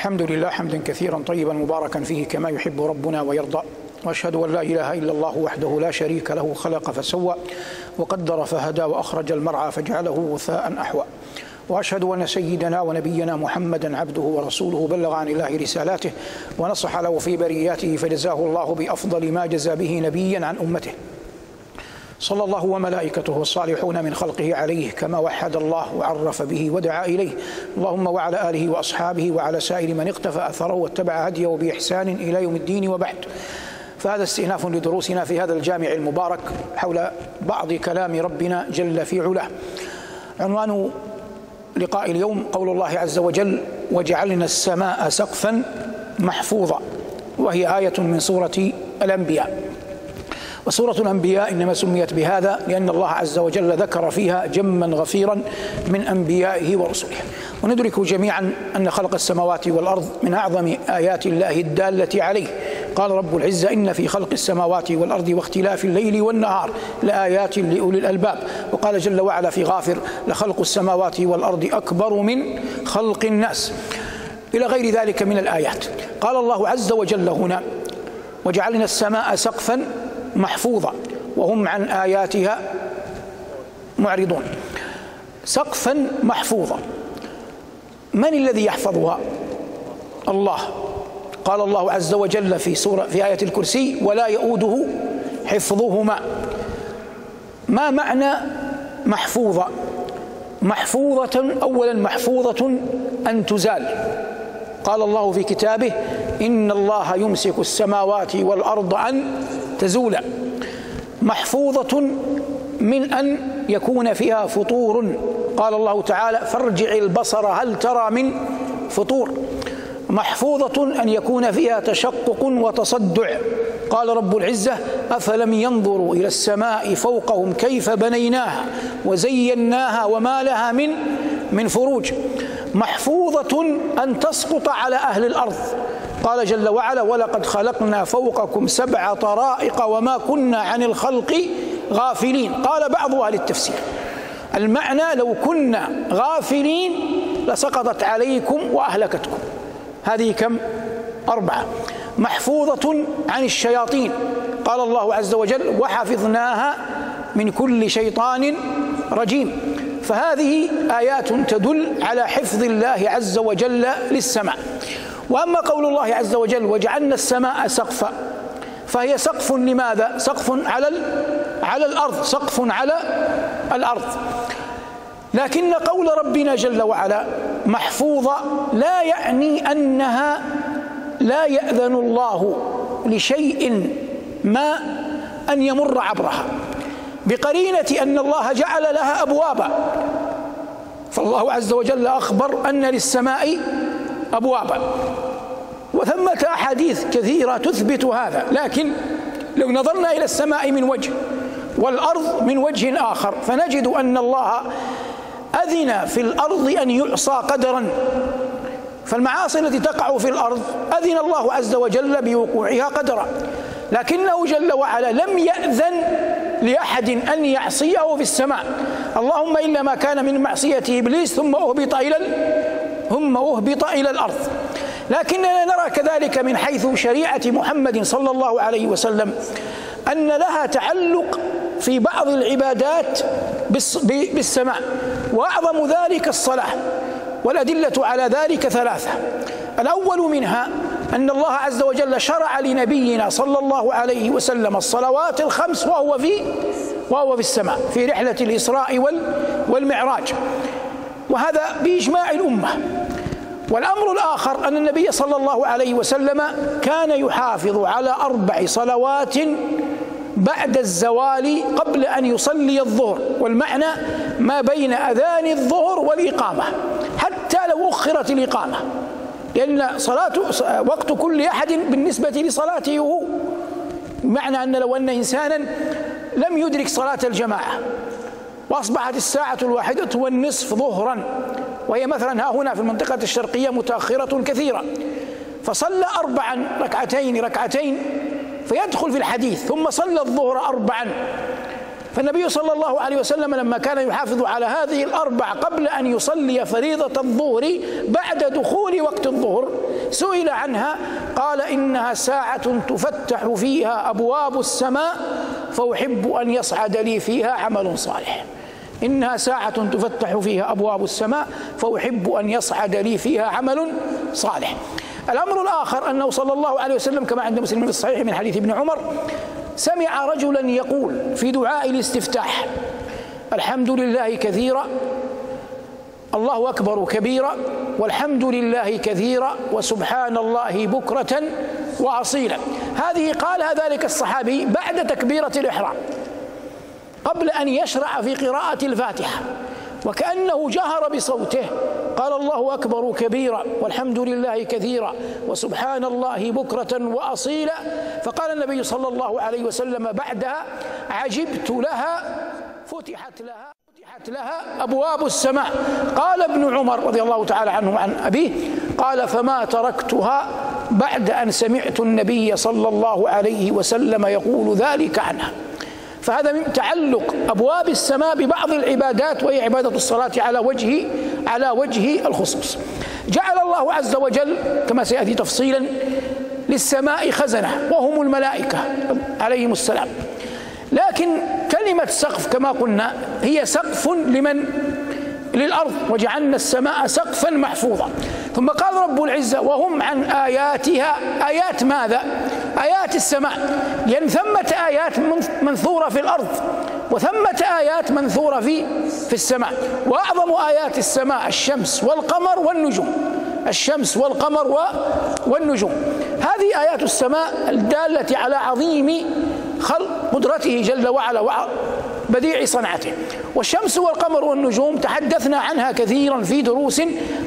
الحمد لله حمدا كثيرا طيبا مباركا فيه كما يحب ربنا ويرضى. وأشهد أن لا إله إلا الله وحده لا شريك له خلق فسوى وقدر فهدى وأخرج المرعى فجعله غثاء أحوى. وأشهد أن سيدنا ونبينا محمدا عبده ورسوله بلغ عن الله رسالاته ونصح له في برياته فجزاه الله بأفضل ما جزى به نبيا عن أمته. صلى الله وملائكته والصالحون من خلقه عليه كما وحد الله وعرف به ودعا إليه. اللهم وعلى آله وأصحابه وعلى سائر من اقتفى أثره واتبع هديه بإحسان إلى يوم الدين وبعد. فهذا استئناف لدروسنا في هذا الجامع المبارك حول بعض كلام ربنا جل في علاه. عنوان لقاء اليوم قول الله عز وجل وجعلنا السماء سقفا محفوظا وهي آية من سورة الأنبياء. وسورة الأنبياء إنما سميت بهذا لأن الله عز وجل ذكر فيها جما غفيرا من أنبيائه ورسله. وندرك جميعا أن خلق السماوات والأرض من أعظم آيات الله الدالة عليه. قال رب العزة إن في خلق السماوات والأرض واختلاف الليل والنهار لآيات لأولي الألباب. وقال جل وعلا في غافر لخلق السماوات والأرض أكبر من خلق الناس. إلى غير ذلك من الآيات. قال الله عز وجل هنا وجعلنا السماء سقفا محفوظة وهم عن آياتها معرضون. سقفا محفوظا من الذي يحفظها؟ الله. قال الله عز وجل في سورة في آية الكرسي ولا يؤوده حفظهما. ما معنى محفوظة؟ محفوظة أولا محفوظة أن تزال. قال الله في كتابه إن الله يمسك السماوات والأرض أن تزولا محفوظة من أن يكون فيها فطور. قال الله تعالى فارجع البصر هل ترى من فطور؟ محفوظة أن يكون فيها تشقق وتصدع. قال رب العزة أفلم ينظروا إلى السماء فوقهم كيف بنيناها وزيناها وما لها من من فروج؟ محفوظة أن تسقط على أهل الأرض. قال جل وعلا ولقد خلقنا فوقكم سبع طرائق وما كنا عن الخلق غافلين. قال بعض أهل التفسير المعنى لو كنا غافلين لسقطت عليكم وأهلكتكم. هذه كم؟ أربعة. محفوظة عن الشياطين. قال الله عز وجل وحفظناها من كل شيطان رجيم. فهذه آيات تدل على حفظ الله عز وجل للسماء. وأما قول الله عز وجل وجعلنا السماء سقفا فهي سقف لماذا؟ سقف على على الأرض، سقف على الأرض. لكن قول ربنا جل وعلا محفوظه لا يعني أنها لا يأذن الله لشيء ما أن يمر عبرها بقرينة أن الله جعل لها أبوابا فالله عز وجل أخبر أن للسماء أبوابا وثمة أحاديث كثيرة تثبت هذا لكن لو نظرنا إلى السماء من وجه والأرض من وجه آخر فنجد أن الله أذن في الأرض أن يعصى قدرا. فالمعاصي التي تقع في الأرض أذن الله عز وجل بوقوعها قدرا. لكنه جل وعلا لم يأذن لأحد أن يعصيه في السماء. اللهم إلا ما كان من معصية إبليس ثم أهبط إلى ثم أهبط إلى الأرض. لكننا نرى كذلك من حيث شريعة محمد صلى الله عليه وسلم أن لها تعلق في بعض العبادات بالسماء وأعظم ذلك الصلاة والأدلة على ذلك ثلاثة. الأول منها أن الله عز وجل شرع لنبينا صلى الله عليه وسلم الصلوات الخمس وهو في وهو في السماء في رحلة الإسراء والمعراج. وهذا بإجماع الأمة. والأمر الآخر أن النبي صلى الله عليه وسلم كان يحافظ على أربع صلوات بعد الزوال قبل أن يصلي الظهر والمعنى ما بين أذان الظهر والإقامة حتى لو أخرت الإقامة لأن صلاة وقت كل أحد بالنسبة لصلاته هو معنى أن لو أن إنسانا لم يدرك صلاة الجماعة وأصبحت الساعة الواحدة والنصف ظهرا وهي مثلا ها هنا في المنطقة الشرقية متأخرة كثيرة. فصلى أربعا ركعتين ركعتين فيدخل في الحديث ثم صلى الظهر أربعا. فالنبي صلى الله عليه وسلم لما كان يحافظ على هذه الأربع قبل أن يصلي فريضة الظهر بعد دخول وقت الظهر سئل عنها قال إنها ساعة تفتح فيها أبواب السماء فأحب أن يصعد لي فيها عمل صالح. إنها ساعة تفتح فيها أبواب السماء فأحب أن يصعد لي فيها عمل صالح. الأمر الآخر أنه صلى الله عليه وسلم كما عند مسلم في الصحيح من حديث ابن عمر سمع رجلا يقول في دعاء الاستفتاح الحمد لله كثيرا الله أكبر كبيرا والحمد لله كثيرا وسبحان الله بكرة وأصيلا. هذه قالها ذلك الصحابي بعد تكبيرة الإحرام. قبل أن يشرع في قراءة الفاتحة. وكأنه جهر بصوته. قال الله أكبر كبيرا والحمد لله كثيرا وسبحان الله بكرة وأصيلا. فقال النبي صلى الله عليه وسلم بعدها عجبت لها فتحت لها فتحت لها أبواب السماء. قال ابن عمر رضي الله تعالى عنه وعن أبيه قال فما تركتها بعد أن سمعت النبي صلى الله عليه وسلم يقول ذلك عنها. فهذا من تعلق أبواب السماء ببعض العبادات وهي عبادة الصلاة على وجه على وجه الخصوص. جعل الله عز وجل كما سيأتي تفصيلا للسماء خزنة وهم الملائكة عليهم السلام. لكن كلمة سقف كما قلنا هي سقف لمن للأرض وجعلنا السماء سقفا محفوظا. ثم قال رب العزة وهم عن آياتها آيات ماذا؟ آيات السماء لأن ثمة آيات منثورة في الأرض وثمة آيات منثورة في في السماء. وأعظم آيات السماء الشمس والقمر والنجوم. الشمس والقمر والنجوم. هذه آيات السماء الدالة على عظيم خلق قدرته جل وعلا. بديع صنعته. والشمس والقمر والنجوم تحدثنا عنها كثيرا في دروس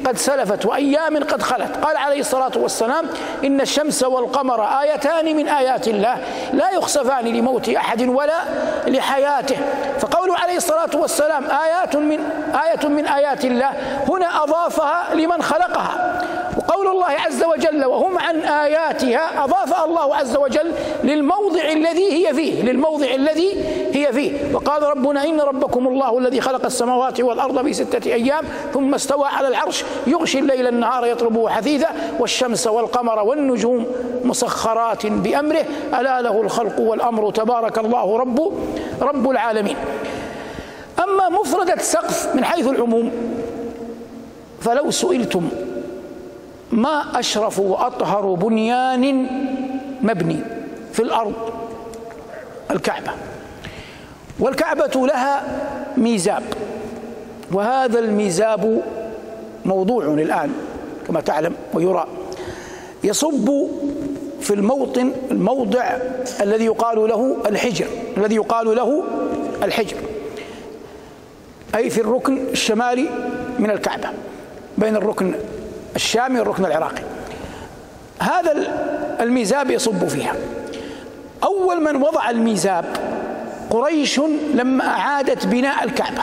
قد سلفت وأيام قد خلت. قال عليه الصلاة والسلام إن الشمس والقمر آيتان من آيات الله لا يخسفان لموت أحد ولا لحياته. فقوله عليه الصلاة والسلام آيات من إيه من آيات الله هنا أضافها لمن خلقها. الله عز وجل وهم عن آياتها أضاف الله عز وجل للموضع الذي هي فيه للموضع الذي هي فيه. وقال ربنا إن ربكم الله الذي خلق السماوات والأرض في ستة أيام ثم استوى على العرش يغشي الليل النهار يطلبه حثيثا والشمس والقمر والنجوم مسخرات بأمره. ألا له الخلق والأمر تبارك الله رب رب العالمين. أما مفردة سقف من حيث العموم فلو سئلتم ما أشرف وأطهر بنيان مبني في الأرض؟ الكعبة. والكعبة لها ميزاب. وهذا الميزاب موضوع الآن كما تعلم ويرى. يصب في الموطن الموضع الذي يقال له الحجر الذي يقال له الحجر. أي في الركن الشمالي من الكعبة بين الركن الشامي والركن العراقي. هذا الميزاب يصب فيها. أول من وضع الميزاب قريش لما أعادت بناء الكعبة.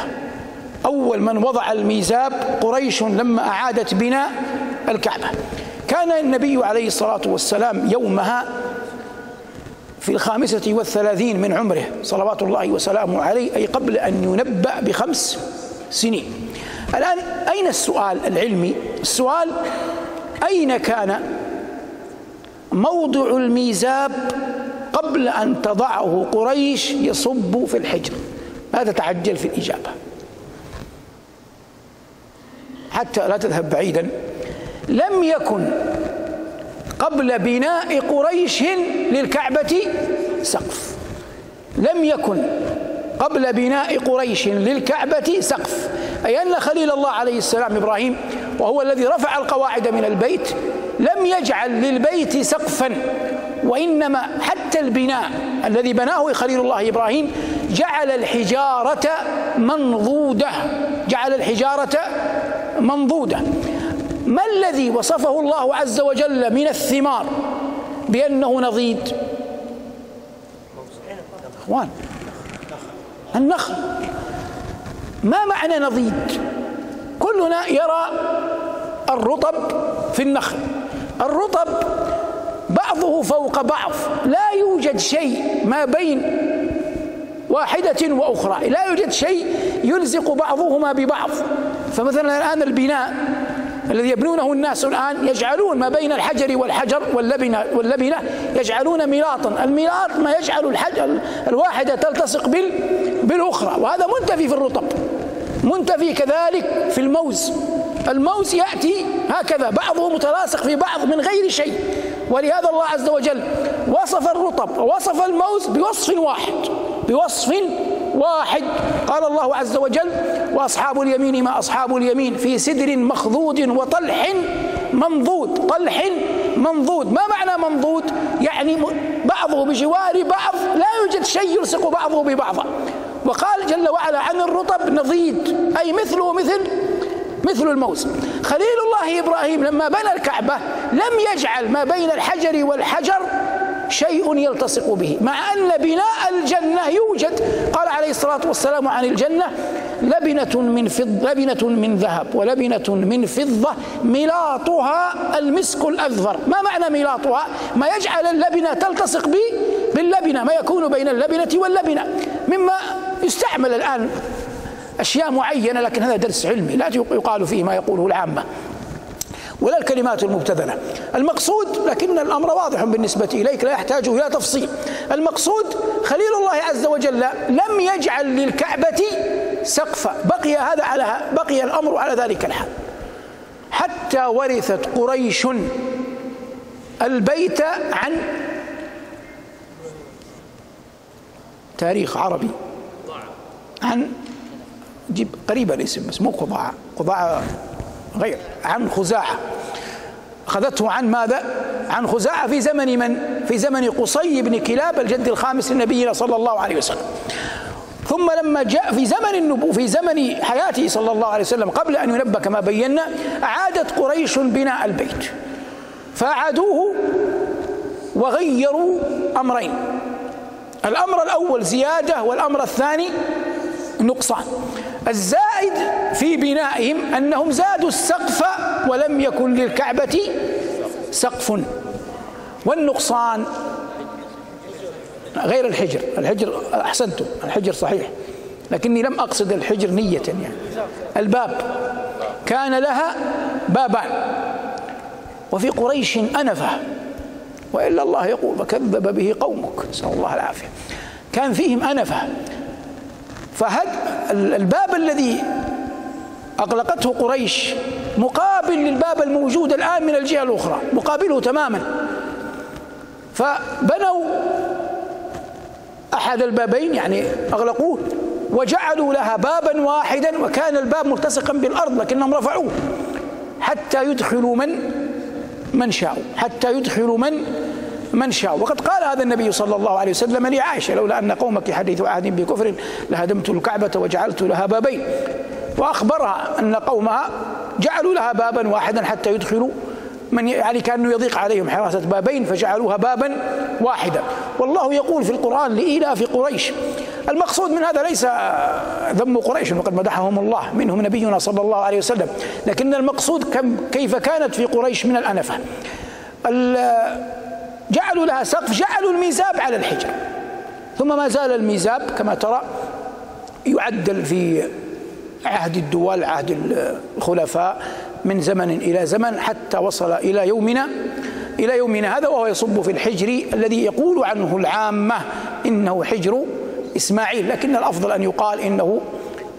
أول من وضع الميزاب قريش لما أعادت بناء الكعبة. كان النبي عليه الصلاة والسلام يومها في الخامسة والثلاثين من عمره صلوات الله وسلامه عليه أي قبل أن ينبأ بخمس سنين. الآن أين السؤال العلمي؟ السؤال أين كان موضع الميزاب قبل أن تضعه قريش يصب في الحجر؟ لا تتعجل في الإجابة؟ حتى لا تذهب بعيدا. لم يكن قبل بناء قريش للكعبة سقف. لم يكن قبل بناء قريش للكعبة سقف. أي أن خليل الله عليه السلام إبراهيم وهو الذي رفع القواعد من البيت لم يجعل للبيت سقفا وإنما حتى البناء الذي بناه خليل الله إبراهيم جعل الحجارة منضودة جعل الحجارة منضودة. ما الذي وصفه الله عز وجل من الثمار بأنه نضيد؟ أخوان النخل. ما معنى نضيد؟ كلنا يرى الرطب في النخل. الرطب بعضه فوق بعض. لا يوجد شيء ما بين واحدة وأخرى. لا يوجد شيء يلزق بعضهما ببعض. فمثلا الآن البناء الذي يبنونه الناس الآن يجعلون ما بين الحجر والحجر واللبنة واللبنة يجعلون ميلاطا الميلاط ما يجعل الحجر الواحدة تلتصق بال بالأخرى. وهذا منتفي في الرطب. منتفي كذلك في الموز. الموز يأتي هكذا بعضه متلاصق في بعض من غير شيء. ولهذا الله عز وجل وصف الرطب ووصف الموز بوصف واحد بوصف واحد. قال الله عز وجل وأصحاب اليمين ما أصحاب اليمين في سدر مخضود وطلح منضود. طلح منضود ما معنى منضود؟ يعني بعضه بجوار بعض لا يوجد شيء يلصق بعضه ببعض. وقال جل وعلا عن الرطب نضيد. أي مثله مثل مثل الموز خليل الله إبراهيم لما بنى الكعبة لم يجعل ما بين الحجر والحجر شيء يلتصق به مع أن بناء الجنة يوجد. قال عليه الصلاة والسلام عن الجنة لبنة من فضة لبنة من ذهب ولبنة من فضة ملاطها المسك الأذفر ما معنى ملاطها؟ ما يجعل اللبنة تلتصق به باللبنة ما يكون بين اللبنة واللبنة. مما يستعمل الآن أشياء معينة لكن هذا درس علمي لا يقال فيه ما يقوله العامة ولا الكلمات المبتذلة. المقصود لكن الأمر واضح بالنسبة إليك لا يحتاج إلى تفصيل. المقصود خليل الله عز وجل لم يجعل للكعبة سقفا بقي هذا على بقي الأمر على ذلك الحال. حتى ورثت قريش البيت عن تاريخ عربي. عن جيب قريبا الاسم بس مو قضاعة قضاعة غير. عن خزاعة. أخذته عن ماذا؟ عن خزاعة في زمن من؟ في زمن قصي بن كلاب الجد الخامس لنبينا صلى الله عليه وسلم. ثم لما جاء في زمن النبو في زمن حياته صلى الله عليه وسلم قبل أن ينبى كما بينا أعادت قريش بناء البيت. فأعادوه وغيروا أمرين. الأمر الأول زيادة والأمر الثاني نقصان. الزائد في بنائهم أنهم زادوا السقف ولم يكن للكعبة سقف. والنقصان غير الحجر. الحجر أحسنتم الحجر صحيح لكني لم أقصد الحجر نية يعني. الباب كان لها بابان. وفي قريش أنفة. وإلا الله يقول فكذب به قومك. نسأل الله العافية. كان فيهم أنفة. فهد الباب الذي أغلقته قريش مقابل للباب الموجود الآن من الجهة الأخرى مقابله تماما. فبنوا أحد البابين يعني أغلقوه وجعلوا لها بابا واحدا وكان الباب ملتصقا بالأرض لكنهم رفعوه حتى يدخلوا من؟ من شاءوا حتى يدخلوا من؟ من شاء. وقد قال هذا النبي صلى الله عليه وسلم لعائشة لولا أن قومك حديث عهد بكفر لهدمت الكعبة وجعلت لها بابين. وأخبرها أن قومها جعلوا لها بابا واحدا حتى يدخلوا من يعني كانه يضيق عليهم حراسة بابين فجعلوها بابا واحدا. والله يقول في القرآن لإيلاف قريش. المقصود من هذا ليس ذم قريش وقد مدحهم الله منهم نبينا صلى الله عليه وسلم. لكن المقصود كم كيف كانت في قريش من الأنفة. جعلوا لها سقف جعلوا الميزاب على الحجر. ثم ما زال الميزاب كما ترى يعدل في عهد الدول عهد الخلفاء من زمن إلى زمن حتى وصل إلى يومنا إلى يومنا هذا وهو يصب في الحجر الذي يقول عنه العامة إنه حجر إسماعيل لكن الأفضل أن يقال إنه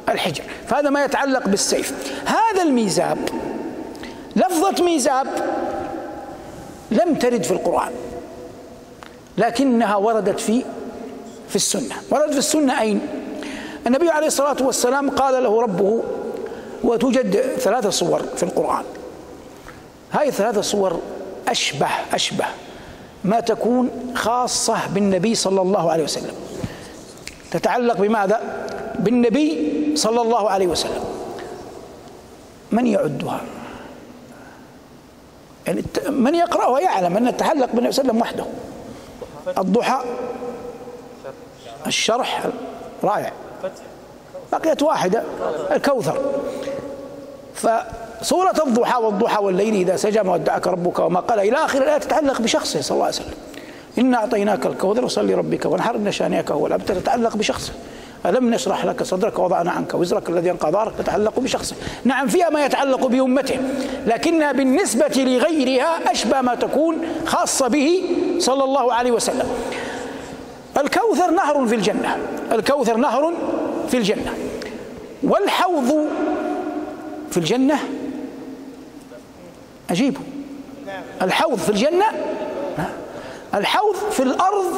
الحجر. فهذا ما يتعلق بالسيف. هذا الميزاب لفظة ميزاب لم ترد في القرآن. لكنها وردت في في السنة. وردت في السنة أين؟ النبي عليه الصلاة والسلام قال له ربه وتوجد ثلاثة صور في القرآن. هذه الثلاثة صور أشبه أشبه ما تكون خاصة بالنبي صلى الله عليه وسلم. تتعلق بماذا؟ بالنبي صلى الله عليه وسلم. من يعدها؟ يعني من يقرأها يعلم أن تتعلق بالنبي صلى الله عليه وسلم وحده. الضحى الشرح رائع. بقيت واحدة الكوثر. فسورة الضحى والضحى والليل إذا سجى ما ودعك ربك وما قال. إلى آخر الآية تتعلق بشخصه صلى الله عليه وسلم. إنا أعطيناك الكوثر وصل لربك وانحر إن شانئك هو الأبتر. تتعلق بشخصه. ألم نشرح لك صدرك ووضعنا عنك؟ وزرك الذي ينقى ظهرك يتعلق بشخصه نعم فيها ما يتعلق بأمته لكنها بالنسبة لغيرها أشبه ما تكون خاصة به صلى الله عليه وسلم. الكوثر نهر في الجنة الكوثر نهر في الجنة. والحوض في الجنة؟ أجيبه. الحوض في الجنة؟ الحوض في الأرض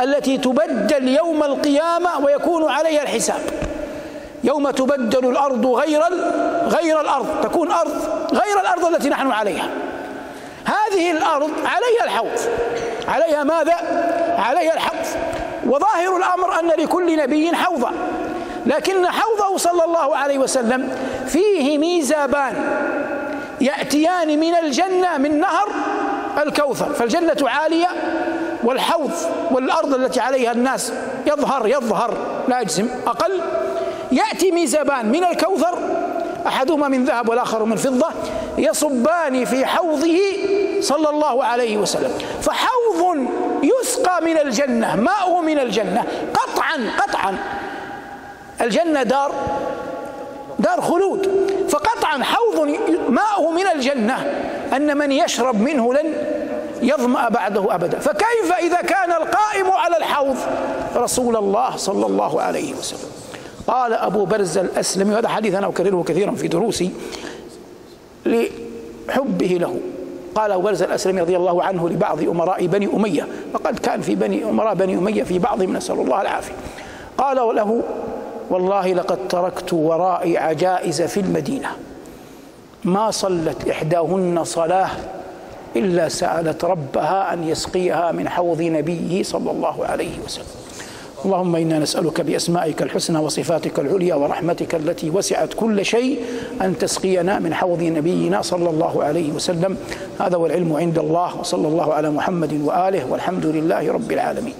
التي تبدل يوم القيامة ويكون عليها الحساب. يوم تبدل الأرض غير غير الأرض تكون أرض غير الأرض التي نحن عليها. هذه الأرض عليها الحوض. عليها ماذا؟ عليها الحوض. وظاهر الأمر أن لكل نبي حوضا. لكن حوضه صلى الله عليه وسلم فيه ميزابان يأتيان من الجنة من نهر الكوثر. فالجنة عالية والحوض والأرض التي عليها الناس يظهر يظهر لا يجزم. أقل يأتي ميزابان من الكوثر أحدهما من ذهب والآخر من فضة يصبان في حوضه صلى الله عليه وسلم. فحوض يسقى من الجنة ماؤه من الجنة. قطعا قطعا. الجنة دار دار خلود. فقطعا حوض ماؤه من الجنة. أن من يشرب منه لن يظمأ بعده أبدا. فكيف إذا كان القائم على الحوض؟ رسول الله صلى الله عليه وسلم. قال أبو برز الأسلمي وهذا حديث أنا أكرره كثيرا في دروسي لحبه له. قال أبو برز الأسلمي رضي الله عنه لبعض أمراء بني أمية وقد كان في بني أمراء بني أمية في بعضهم نسأل الله العافية. قال له والله لقد تركت ورائي عجائز في المدينة. ما صلت إحداهن صلاة إلا سألت ربها أن يسقيها من حوض نبيه صلى الله عليه وسلم. اللهم إنا نسألك بأسمائك الحسنى وصفاتك العليا ورحمتك التي وسعت كل شيء أن تسقينا من حوض نبينا صلى الله عليه وسلم. هذا والعلم عند الله وصلى الله على محمد وآله والحمد لله رب العالمين.